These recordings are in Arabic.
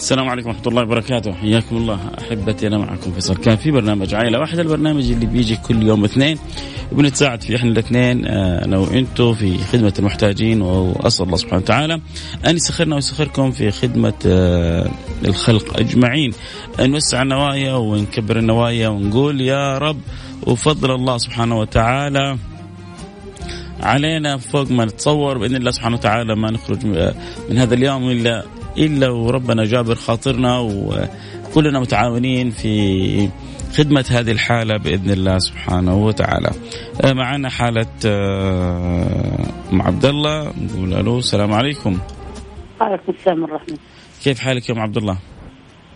السلام عليكم ورحمة الله وبركاته. حياكم الله. أحبتي أنا معكم فيصل كان في برنامج عائلة واحدة البرنامج اللي بيجي كل يوم اثنين. وبنتساعد فيه إحنا الاثنين آه، أنا وأنتم في خدمة المحتاجين وأسأل الله سبحانه وتعالى أن يسخرنا ويسخركم في خدمة آه، الخلق أجمعين. نوسع النوايا ونكبر النوايا ونقول يا رب وفضل الله سبحانه وتعالى علينا فوق ما نتصور بإذن الله سبحانه وتعالى ما نخرج من هذا اليوم إلا إلا وربنا جابر خاطرنا وكلنا متعاونين في خدمة هذه الحالة بإذن الله سبحانه وتعالى. معنا حالة أم عبد الله. نقول ألو السلام عليكم. وعليكم السلام ورحمة كيف حالك يا أم عبد الله؟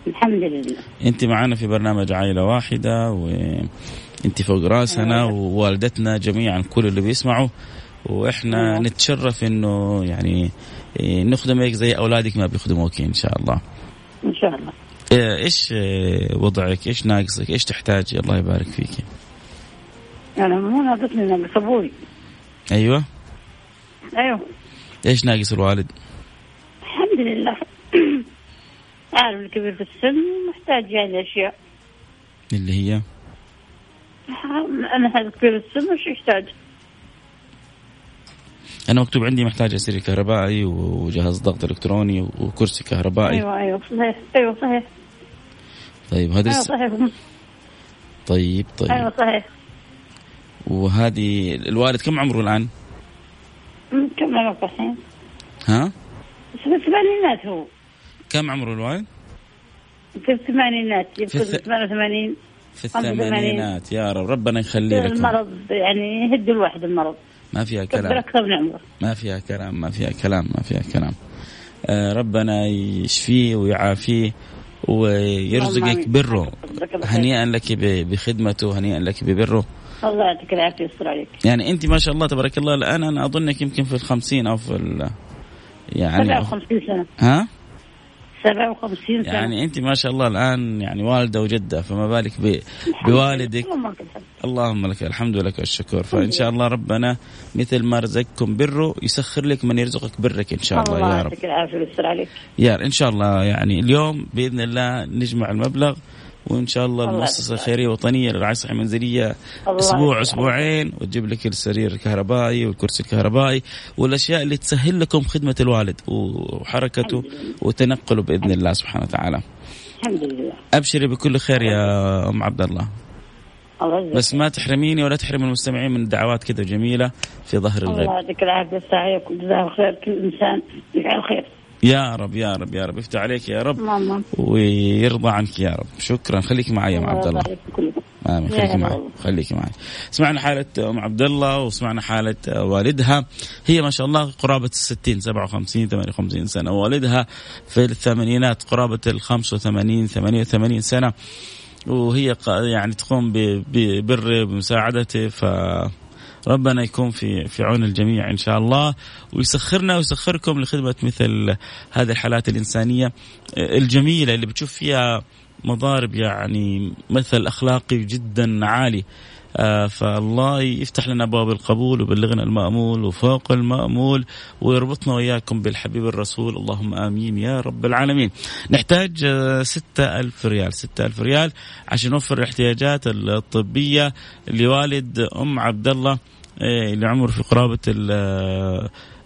الحمد لله. أنت معنا في برنامج عائلة واحدة وأنت فوق راسنا ووالدتنا جميعا كل اللي بيسمعوا. وإحنا نتشرف إنه يعني نخدمك زي أولادك ما بيخدموك إن شاء الله. إن شاء الله. إيش وضعك؟ إيش ناقصك؟ إيش تحتاجي؟ الله يبارك فيك. أنا مو ناقصني ناقص أبوي. أيوه. أيوه. إيش ناقص الوالد؟ الحمد لله. عارف الكبير في السن محتاج يعني أشياء. اللي هي؟ أنا هذا كبير في السن وش يحتاج؟ أنا مكتوب عندي محتاج اسير كهربائي وجهاز ضغط إلكتروني وكرسي كهربائي. أيوه أيوه صحيح أيوه صحيح. طيب هذا أيوه صحيح. طيب طيب. أيوه صحيح. وهذه الوالد كم عمره الآن؟ كم عمرك الحين؟ ها؟ في الثمانينات هو. كم عمره الوالد؟ في الثمانينات يمكن الث- 88 في الثمانينات. يا رب ربنا يخلي لكم المرض يعني يهد الواحد المرض. ما فيها كلام. أكثر من عمره ما فيها كلام ما فيها كلام ما فيها كلام. آه ربنا يشفيه ويعافيه ويرزقك. بره. هنيئا لك بخدمته هنيئا لك ببره. الله يعطيك العافية ويستر عليك. يعني أنت ما شاء الله تبارك الله الآن أنا أظنك يمكن في الخمسين أو في ال يعني 57 سنة. ها؟ 57 سنة. يعني أنت ما شاء الله الآن يعني والدة وجدة فما بالك ب... بوالدك. اللهم لك الحمد. ولك الشكر. فإن شاء الله ربنا مثل ما رزقكم بره يسخر لك من يرزقك برك إن شاء الله الله يا رب. يعطيك العافية ويستر عليك. يا إن شاء الله يعني اليوم بإذن الله نجمع المبلغ وإن شاء الله الله المؤسسة. الخيرية الوطنية للرعاية الصحيه المنزلية الله أسبوع. أسبوعين وتجيب لك السرير الكهربائي والكرسي الكهربائي والأشياء اللي تسهل لكم خدمة الوالد وحركته وتنقله بإذن الله سبحانه وتعالى. الحمد لله أبشري بكل خير يا أم عبد الله الله بس ما تحرميني ولا تحرم المستمعين من دعوات كذا جميلة في ظهر الله الغيب. يعطيك العافية عليك وجزاه خير كل إنسان يفعل خير يا رب يا رب يا رب. يفتح عليك يا رب ماما ويرضى عنك يا رب. شكرا. خليك معي يا أم عبد الله. آمين. هلا معي. خليكي معي. سمعنا حالة أم عبد الله وسمعنا حالة والدها. هي ما شاء الله قرابة الستين سبعة وخمسين ثمانية وخمسين سنة. ووالدها في الثمانينات قرابة الخمسة وثمانين ثمانية وثمانين سنة. وهي يعني تقوم ب- ببره بمساعدته ف ربنا يكون في في عون الجميع إن شاء الله. ويسخرنا ويسخركم لخدمة مثل هذه الحالات الإنسانية الجميلة اللي بتشوف فيها مضارب يعني مثل أخلاقي جدا عالي. آه فالله يفتح لنا أبواب القبول ويبلغنا المأمول وفوق المأمول ويربطنا وإياكم بالحبيب الرسول. اللهم آمين يا رب العالمين. نحتاج آه ستة ألف ريال ستة ألف ريال عشان نوفر الاحتياجات الطبية لوالد أم عبد الله اللي عمره في قرابة ال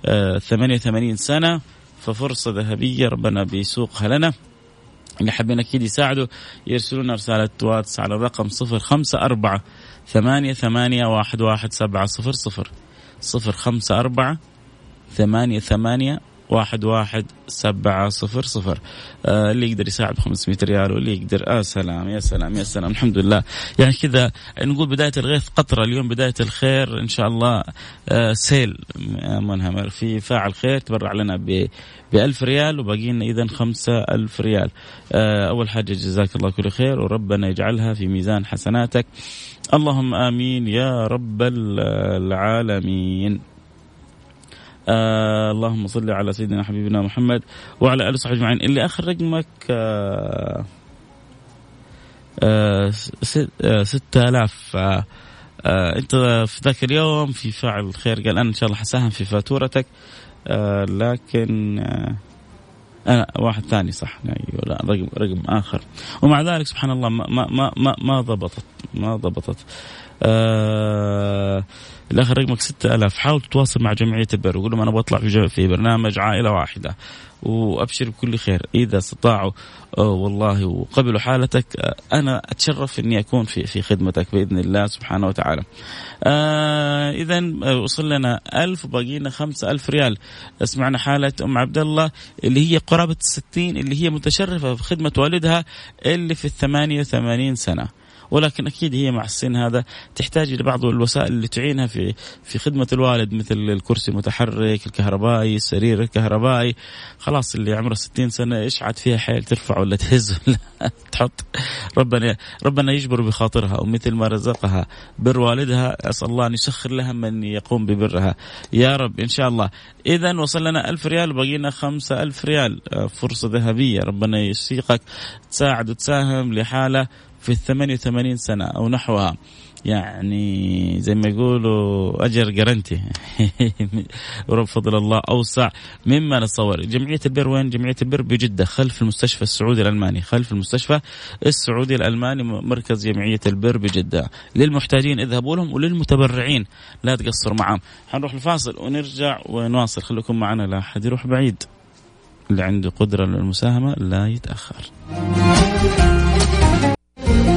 آه 88 سنة ففرصة ذهبية ربنا بيسوقها لنا. اللي حابين أكيد يساعدوا يرسلوا لنا رسالة واتس على الرقم 054 ثمانية ثمانية واحد واحد سبعة صفر صفر صفر خمسة أربعة ثمانية ثمانية واحد واحد سبعة صفر صفر. آه اللي يقدر يساعد ب 500 ريال واللي يقدر آه سلام يا سلام يا سلام الحمد لله. يعني كذا نقول بداية الغيث قطرة اليوم بداية الخير إن شاء الله آه سيل منهمر في فاعل خير تبرع لنا ب ب 1000 ريال وباقي لنا إذا 5000 ريال. آه أول حاجة جزاك الله كل خير وربنا يجعلها في ميزان حسناتك. اللهم آمين يا رب العالمين. آه اللهم صل على سيدنا حبيبنا محمد وعلى اله وصحبه أجمعين. اللي آخر رقمك آه آه ستة آلاف. آه آه أنت في ذاك اليوم في فاعل خير قال أنا إن شاء الله حساهم في فاتورتك. آه لكن آه أنا واحد ثاني صح. أيوة لا رقم رقم آخر. ومع ذلك سبحان الله ما ما ما ما ضبطت ما ضبطت. آه الآخر رقمك 6000 حاول تتواصل مع جمعية البر وقول لهم أنا بطلع في في برنامج عائلة واحدة. وأبشر بكل خير إذا استطاعوا والله وقبلوا حالتك أنا أتشرف إني أكون في في خدمتك بإذن الله سبحانه وتعالى. آه اذا وصل لنا 1000 وباقي لنا 5000 ريال. سمعنا حالة أم عبد الله اللي هي قرابة 60 اللي هي متشرفة في خدمة والدها اللي في ال 88 سنة. ولكن أكيد هي مع السن هذا تحتاج لبعض الوسائل اللي تعينها في في خدمة الوالد مثل الكرسي المتحرك الكهربائي السرير الكهربائي. خلاص اللي عمره 60 سنة إيش عاد فيها حيل ترفع ولا تهز ولا تحط؟ ربنا ربنا يجبر بخاطرها ومثل ما رزقها بر والدها أسأل الله أن يسخر لها من يقوم ببرها. يا رب إن شاء الله. اذا وصل لنا 1000 ريال وبقي لنا 5000 ريال. فرصة ذهبية. ربنا يسيقك تساعد وتساهم لحالة. في الثمانية وثمانين سنة أو نحوها. يعني زي ما يقولوا أجر جرنتي ورب فضل الله أوسع مما نتصور جمعية البر وين؟ جمعية البر بجدة خلف المستشفى السعودي الألماني. خلف المستشفى السعودي الألماني مركز جمعية البر بجدة. للمحتاجين اذهبوا لهم وللمتبرعين. لا تقصروا معهم حنروح الفاصل ونرجع ونواصل. خليكم معنا لا أحد يروح بعيد. اللي عنده قدرة للمساهمة لا يتأخر.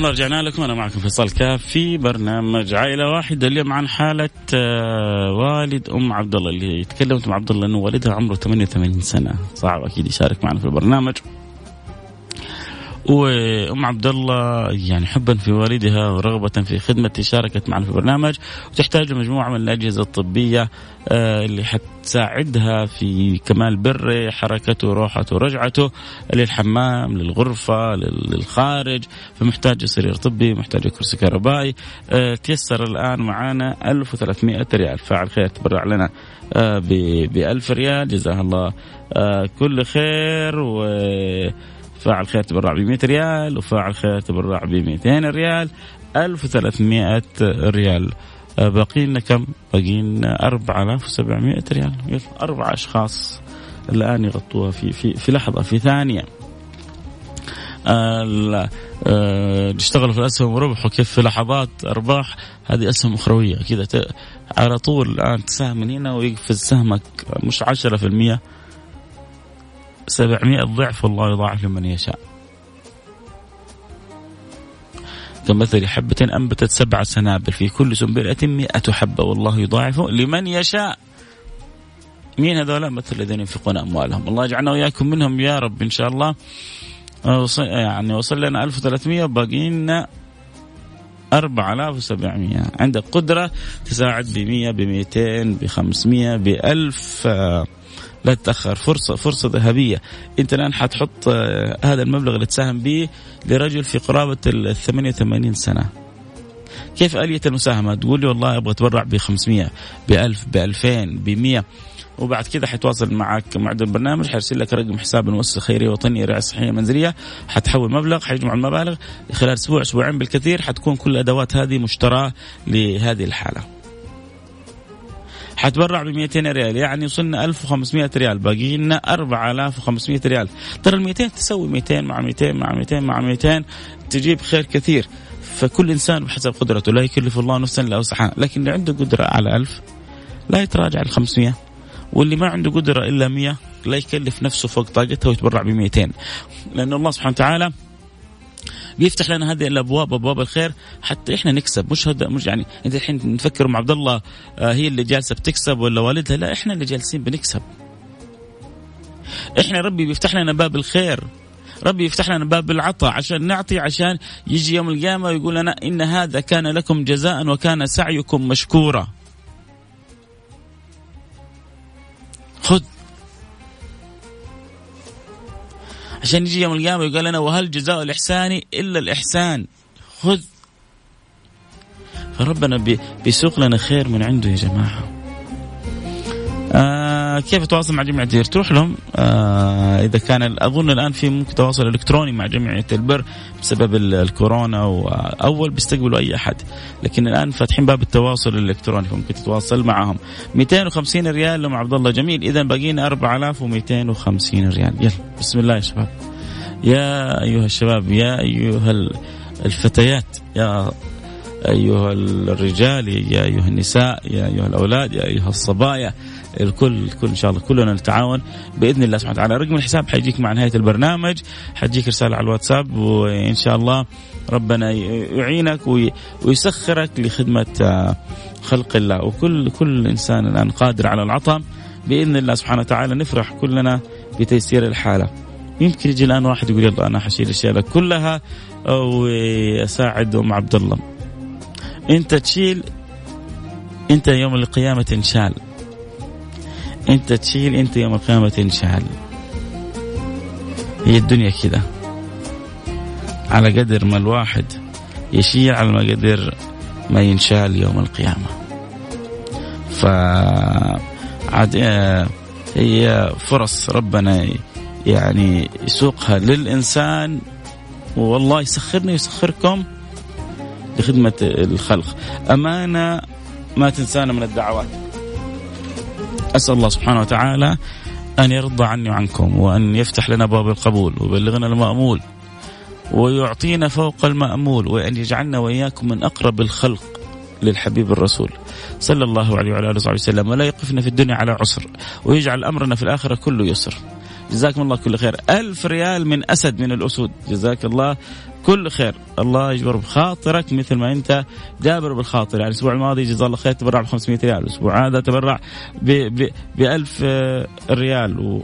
الله رجعنا لكم أنا معكم فيصل كاف في برنامج عائلة واحدة اليوم عن حالة آه، والد أم عبد الله اللي تكلمت مع عبد الله إنه والدها عمره 88 سنة. صعب أكيد يشارك معنا في البرنامج. وأم عبد الله يعني حبا في والدها ورغبة في خدمته شاركت معنا في البرنامج. وتحتاج لمجموعه من الأجهزة الطبية آه، اللي حتساعدها في كمال بره حركته روحته ورجعته للحمام للغرفة للخارج. فمحتاج سرير طبي محتاج كرسي كهربائي. آه، تيسر الآن معانا 1300 ريال. فاعل خير تبرع لنا آه، ب 1000 ريال. جزاه الله كل خير. و فاعل خير تبرع ب 100 ريال وفاعل خير تبرع ب 200 ريال 1300 ريال. آه، باقي لنا كم؟ باقي لنا 4700 ريال. أربع أشخاص الآن يغطوها في في في لحظة في ثانية. آه اشتغلوا في الأسهم وربحوا كيف في لحظات أرباح؟ هذه أسهم أخروية كذا على طول الآن تساهم من هنا ويقفز سهمك مش 10% 700 ضعف والله يضاعف لمن يشاء. كمثل حبة أنبتت سبع سنابل في كل سنبلة مئة حبة والله يضاعف لمن يشاء. مين هذول؟ مثل الذين ينفقون أموالهم. الله يجعلنا وإياكم منهم يا رب إن شاء الله. يعني وصل لنا 1300 باقي لنا 4700 عندك قدرة تساعد ب 100 ب 200 ب 500 ب 1000 لا تتأخر. فرصه فرصة ذهبية. أنت الآن حتحط آه، هذا المبلغ اللي تساهم به لرجل في قرابة ال 88 سنة. كيف آلية المساهمة؟ تقول لي والله أبغى أتبرع ب 500 ب 1000 ب 2000 ب 100 وبعد كذا حيتواصل معك معد البرنامج حيرسل لك رقم حساب المؤسسة خيريه وطنيه رعايه صحيه منزليه حتحول مبلغ حيجمع المبالغ. خلال أسبوع أسبوعين بالكثير حتكون كل الأدوات هذه مشتراه لهذه الحالة. حتبرع ب 200 ريال يعني وصلنا 1500 ريال باقي لنا 4500 ريال. ترى ال 200 تسوي 200 مع 200 مع 200 مع 200 تجيب خير كثير. فكل إنسان بحسب قدرته لا يكلف الله نفسا إلا وسعها. لكن اللي عنده قدرة على 1000 لا يتراجع ال 500 واللي ما عنده قدرة إلا 100 لا يكلف نفسه فوق طاقته ويتبرع ب 200 لأن الله سبحانه وتعالى بيفتح لنا هذه الأبواب أبواب الخير حتى إحنا نكسب. مش هذا مش يعني انت الحين نفكر مع عبد الله آه، هي اللي جالسة بتكسب ولا والدها؟ لا إحنا اللي جالسين بنكسب. إحنا ربي بيفتح لنا باب الخير. ربي يفتح لنا باب العطاء عشان نعطي عشان يجي يوم القيامة ويقول لنا إن هذا كان لكم جزاء وكان سعيكم مشكورا. خذ. عشان يجي يوم القيامة يقول لنا وهل جزاء الإحسان إلا الإحسان؟ خذ. فربنا بيسوق لنا خير من عنده يا جماعة. آه كيف اتواصل مع جمعية البر؟ تروح لهم آه إذا كان أظن الآن في ممكن تواصل إلكتروني مع جمعية البر بسبب الكورونا وأول بيستقبلوا أي أحد. لكن الآن فاتحين باب التواصل الإلكتروني فممكن تتواصل معهم. 250 ريال لهم عبد الله جميل. اذا باقينا 4250 ريال. يلا بسم الله يا شباب. يا أيها الشباب يا أيها الفتيات يا أيها الرجال يا أيها النساء يا أيها الأولاد يا أيها الصبايا. الكل الكل إن شاء الله كلنا نتعاون بإذن الله سبحانه وتعالى. رقم الحساب حيجيك مع نهاية البرنامج. حتجيك رسالة على الواتساب وإن شاء الله ربنا يعينك ويسخرك لخدمة آه، خلق الله. وكل كل إنسان الآن قادر على العطاء. بإذن الله سبحانه وتعالى نفرح كلنا بتيسير الحالة. يمكن يجي الآن واحد يقول يلا أنا حشيل الاشياء كلها. واساعد أم عبد الله. أنت تشيل أنت يوم القيامة تنشال. انت تشيل انت يوم القيامة تنشال هي الدنيا كذا على قدر ما الواحد يشيل على ما قدر ما ينشال يوم القيامة. ف عاد آه، هي فرص ربنا يعني يسوقها للإنسان. والله يسخرني ويسخركم لخدمة الخلق. أمانة ما تنسانا من الدعوات. أسأل الله سبحانه وتعالى أن يرضى عني وعنكم وأن يفتح لنا باب القبول ويبلغنا المأمول ويعطينا فوق المأمول وأن يجعلنا وإياكم من أقرب الخلق للحبيب الرسول صلى الله عليه وعلى آله وصحبه وسلم. ولا يقفنا في الدنيا على عسر ويجعل أمرنا في الآخرة كله يسر. جزاكم الله كل خير. ألف ريال من أسد من الأسود. جزاك الله. كل خير. الله يجبر بخاطرك مثل ما أنت جابر بالخاطر. يعني الأسبوع الماضي جزاه الله خير تبرع ب 500 ريال. الأسبوع هذا تبرع ب 1000 آه، ريال. و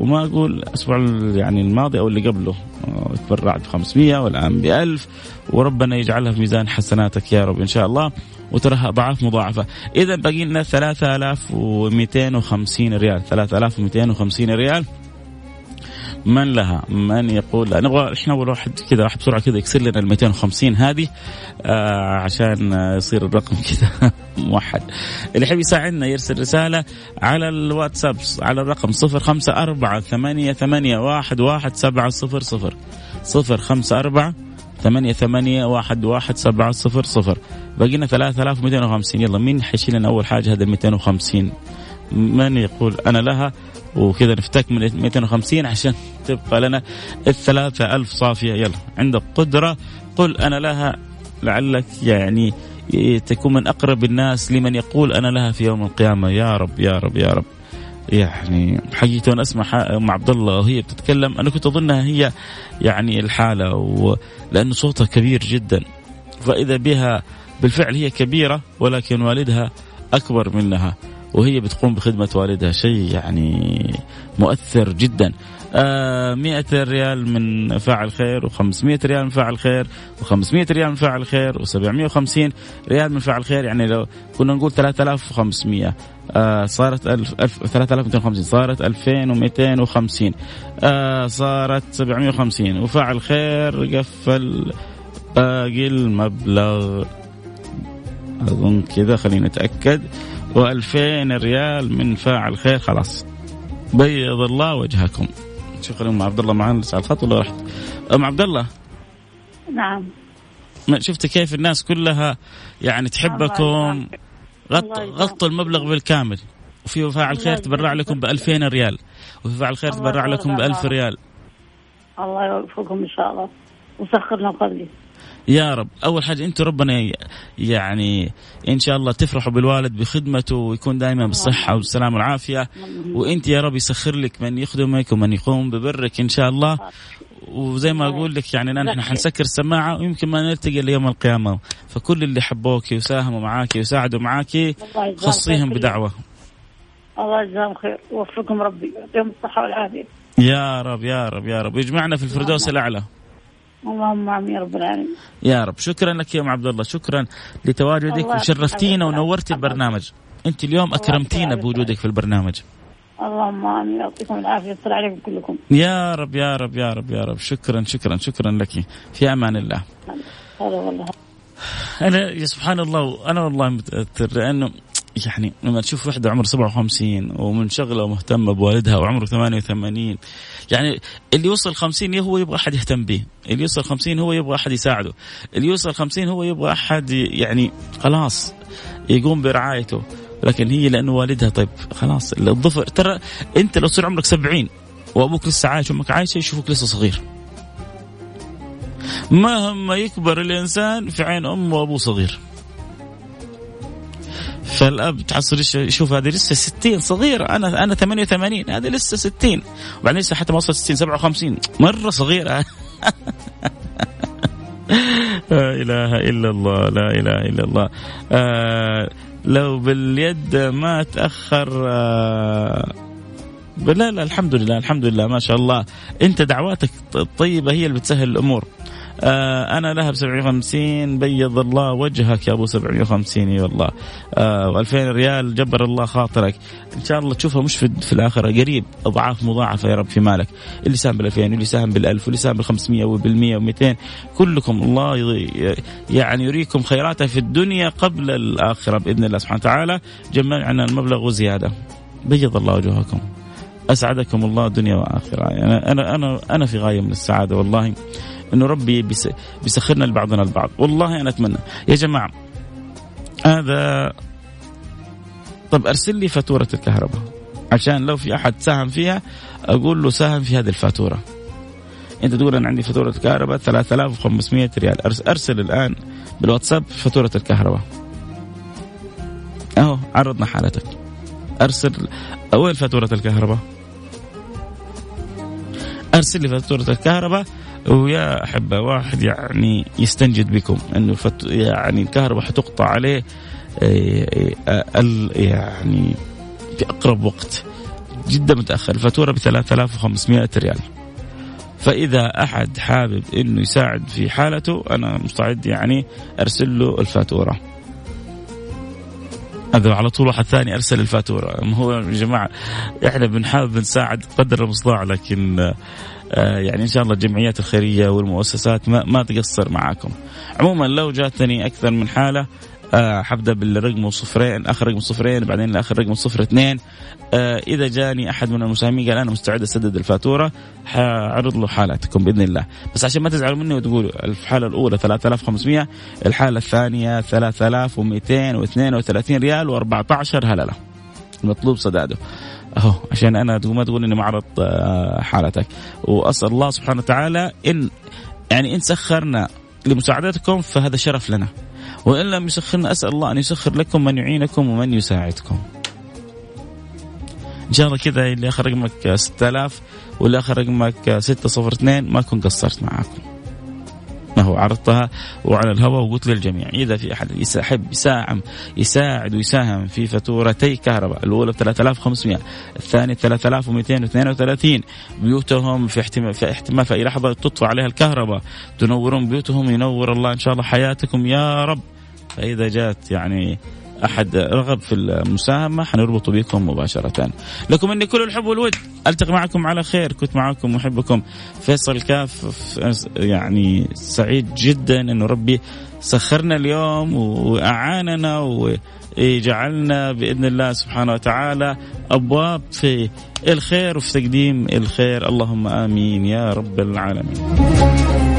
وما أقول الأسبوع يعني الماضي أو اللي قبله. آه، تبرعت ب 500 والآن ب 1000 وربنا يجعلها في ميزان حسناتك يا رب إن شاء الله. وتراها أضعاف مضاعفة. إذا باقي لنا 3250 ريال. 3250 ريال. من لها؟ من يقول لا نبغى إحنا أول واحد كذا واحد بسرعة كذا يكسر لنا ال 250 هذه آه عشان يصير الرقم كذا موحد. اللي يحب يساعدنا يرسل رسالة على الواتساب على الرقم 054 ثمانية ثمانية واحد واحد سبعة صفر صفر. صفر خمسة أربعة ثمانية ثمانية واحد واحد سبعة صفر صفر. بقينا ثلاثة آلاف ومئتين وخمسين. يلا مين حيشيل لنا أول حاجة هذا 250 من يقول أنا لها؟ وكذا نفتك من 250 عشان تبقى لنا الثلاثة ألف صافية. يلا عندك قدرة قل أنا لها لعلك يعني تكون من أقرب الناس لمن يقول أنا لها في يوم القيامة. يا رب يا رب يا رب. يعني حقيقة وأنا أسمع أم عبد الله وهي بتتكلم. أنا كنت أظنها هي يعني الحالة لأن صوتها كبير جدا. فإذا بها بالفعل هي كبيرة ولكن والدها أكبر منها. وهي بتقوم بخدمة والدها. شيء يعني مؤثر جدا. آه 100 ريال من فاعل خير و500 ريال من فاعل خير و500 ريال من فاعل خير و750 ريال من فاعل خير. يعني لو كنا نقول 3500 آه صارت 1000 3250 صارت 2250 آه صارت 750 وفاعل خير قفل باقي المبلغ. أظن كذا خلينا نتاكد و2000 ريال من فاعل خير خلاص. بيض الله وجهكم. شكرا أم عبد الله معنا على الخط ولا رحت؟ أم عبد الله؟ نعم. شفت كيف الناس كلها يعني تحبكم؟ غط غطوا المبلغ بالكامل. وفي فاعل خير تبرع لكم ب 2000 ريال. وفي فاعل خير تبرع لكم ب 1000 ريال. الله يوفقكم إن شاء الله. وسخرنا قبلي. يا رب. أول حاجة أنتم ربنا يعني إن شاء الله تفرحوا بالوالد بخدمته ويكون دائما بالصحة والسلامة والعافية. وأنت يا رب يسخر لك من يخدمك ومن يقوم ببرك إن شاء الله. وزي ما أقول لك يعني نحن حنسكر السماعة ويمكن ما نلتقي ليوم القيامة. فكل اللي حبوك وساهموا معاك وساعدوا معاك خصيهم بدعوة. الله يجزاهم خير. ووفقهم ربي. يعطيهم الصحة والعافية. يا رب يا رب يا رب. يجمعنا في الفردوس الأعلى. اللهم امين يا رب العالمين. يا رب. شكرا لك يا أم عبد الله. شكرا لتواجدك وشرفتينا ونورتي البرنامج. أنت اليوم أكرمتينا بوجودك في البرنامج. اللهم آمين. يعطيكم العافية. يصل عليكم كلكم. يا رب يا رب يا رب يا رب. شكرا شكرا شكرا لك. في أمان الله. هذا والله أنا يا سبحان الله أنا والله متأثر لأنه يعني لما تشوف وحدة عمر 57 ومنشغله ومهتمه بوالدها وعمره 88 يعني اللي يوصل 50 هو يبغى أحد يهتم به، اللي يوصل 50 هو يبغى أحد يساعده، اللي يوصل 50 هو يبغى أحد يعني خلاص يقوم برعايته، لكن هي لأنه والدها طيب خلاص الظفر ترى أنت لو صار عمرك 70 وأبوك لسه عايش وأمك عايشة يشوفوك لسه صغير. مهما يكبر الإنسان في عين امه وأبوه صغير. فالاب تحصل يشوف هذه لسه 60 صغيرة. أنا أنا 88 هذه لسه 60 وبعدين لسه حتى ما وصلت 60 57 مرة صغيرة. لا إله إلا الله لا إله إلا الله. آه لو باليد ما تأخر آه لا لا الحمد لله الحمد لله ما شاء الله. أنت دعواتك الطيبه هي اللي بتسهل الأمور. آه أنا لها ب 750 بيض الله وجهك يا أبو 750 إي والله. آه و2000 ريال جبر الله خاطرك. إن شاء الله تشوفها مش في, في الآخرة قريب. أضعاف مضاعفة يا رب في مالك. اللي ساهم بال 2000 واللي ساهم بال 1000 واللي ساهم بال 500 وبال 100 و200 كلكم الله يعني يريكم خيراته في الدنيا قبل الآخرة بإذن الله سبحانه وتعالى. جمعنا المبلغ وزيادة. بيض الله وجوهكم. أسعدكم الله دنيا وآخرة. يعني أنا أنا أنا في غاية من السعادة والله. إنه ربي بيسخرنا لبعضنا البعض. والله أنا أتمنى. يا جماعة هذا طب أرسل لي فاتورة الكهرباء. عشان لو في أحد ساهم فيها أقول له ساهم في هذه الفاتورة. أنت تقول أنا عندي فاتورة كهرباء 3500 ريال. أرسل الآن بالواتساب فاتورة الكهرباء. أهو عرضنا حالتك. ارسل وين فاتورة الكهرباء. أرسل لي فاتورة الكهرباء ويا احبه واحد يعني يستنجد بكم إنه فت يعني الكهرباء حتقطع عليه آه، آه، يعني في أقرب وقت. جدا متأخر الفاتوره ب 3500 ريال. فإذا أحد حابب إنه يساعد في حالته أنا مستعد يعني أرسل له الفاتورة. هذا على طول واحد ثاني أرسل الفاتورة هو يا جماعة إحنا بنحاول نساعد قدر المستطاع لكن آه، يعني إن شاء الله الجمعيات الخيرية والمؤسسات ما, ما تقصر معاكم. عموما لو جاتني أكثر من حالة حبدأ بالرقم صفرين آخر رقم صفرين بعدين اخر رقم صفر اثنين. آه إذا جاني أحد من المساهمين قال أنا مستعد أسدد الفاتورة حعرض له حالتكم بإذن الله. بس عشان ما تزعلوا مني وتقولوا الحالة الأولى 3500 الحالة الثانية 3232 ريال و14 هللة. المطلوب سداده أهو عشان أنا ما تقول إني معرض آه، حالتك. وأسأل الله سبحانه وتعالى ان يعني إن سخرنا لمساعدتكم فهذا شرف لنا. وإن لم يسخرنا أسأل الله أن يسخر لكم من يعينكم ومن يساعدكم. إن شاء الله كذا اللي آخر رقمك 6000 واللي آخر رقمك 602 ما كنت قصرت معاكم. هو عرضتها وعلى الهواء وقلت للجميع إذا في أحد يحب يساهم يساعد ويساهم في فاتورتي كهرباء الأولى ب 3500 الثانية 3232 بيوتهم في احتمال في احتمال في أي لحظة تطفى عليها الكهرباء تنورون بيوتهم ينور الله إن شاء الله حياتكم يا رب. فإذا جات يعني أحد رغب في المساهمة حنربط بكم مباشرة. لكم مني كل الحب والود ألتقي معكم على خير كنت معكم محبكم فيصل كاف يعني سعيد جدا انه ربي سخرنا اليوم وأعاننا وجعلنا بإذن الله سبحانه وتعالى أبواب في الخير وفي تقديم الخير اللهم آمين يا رب العالمين.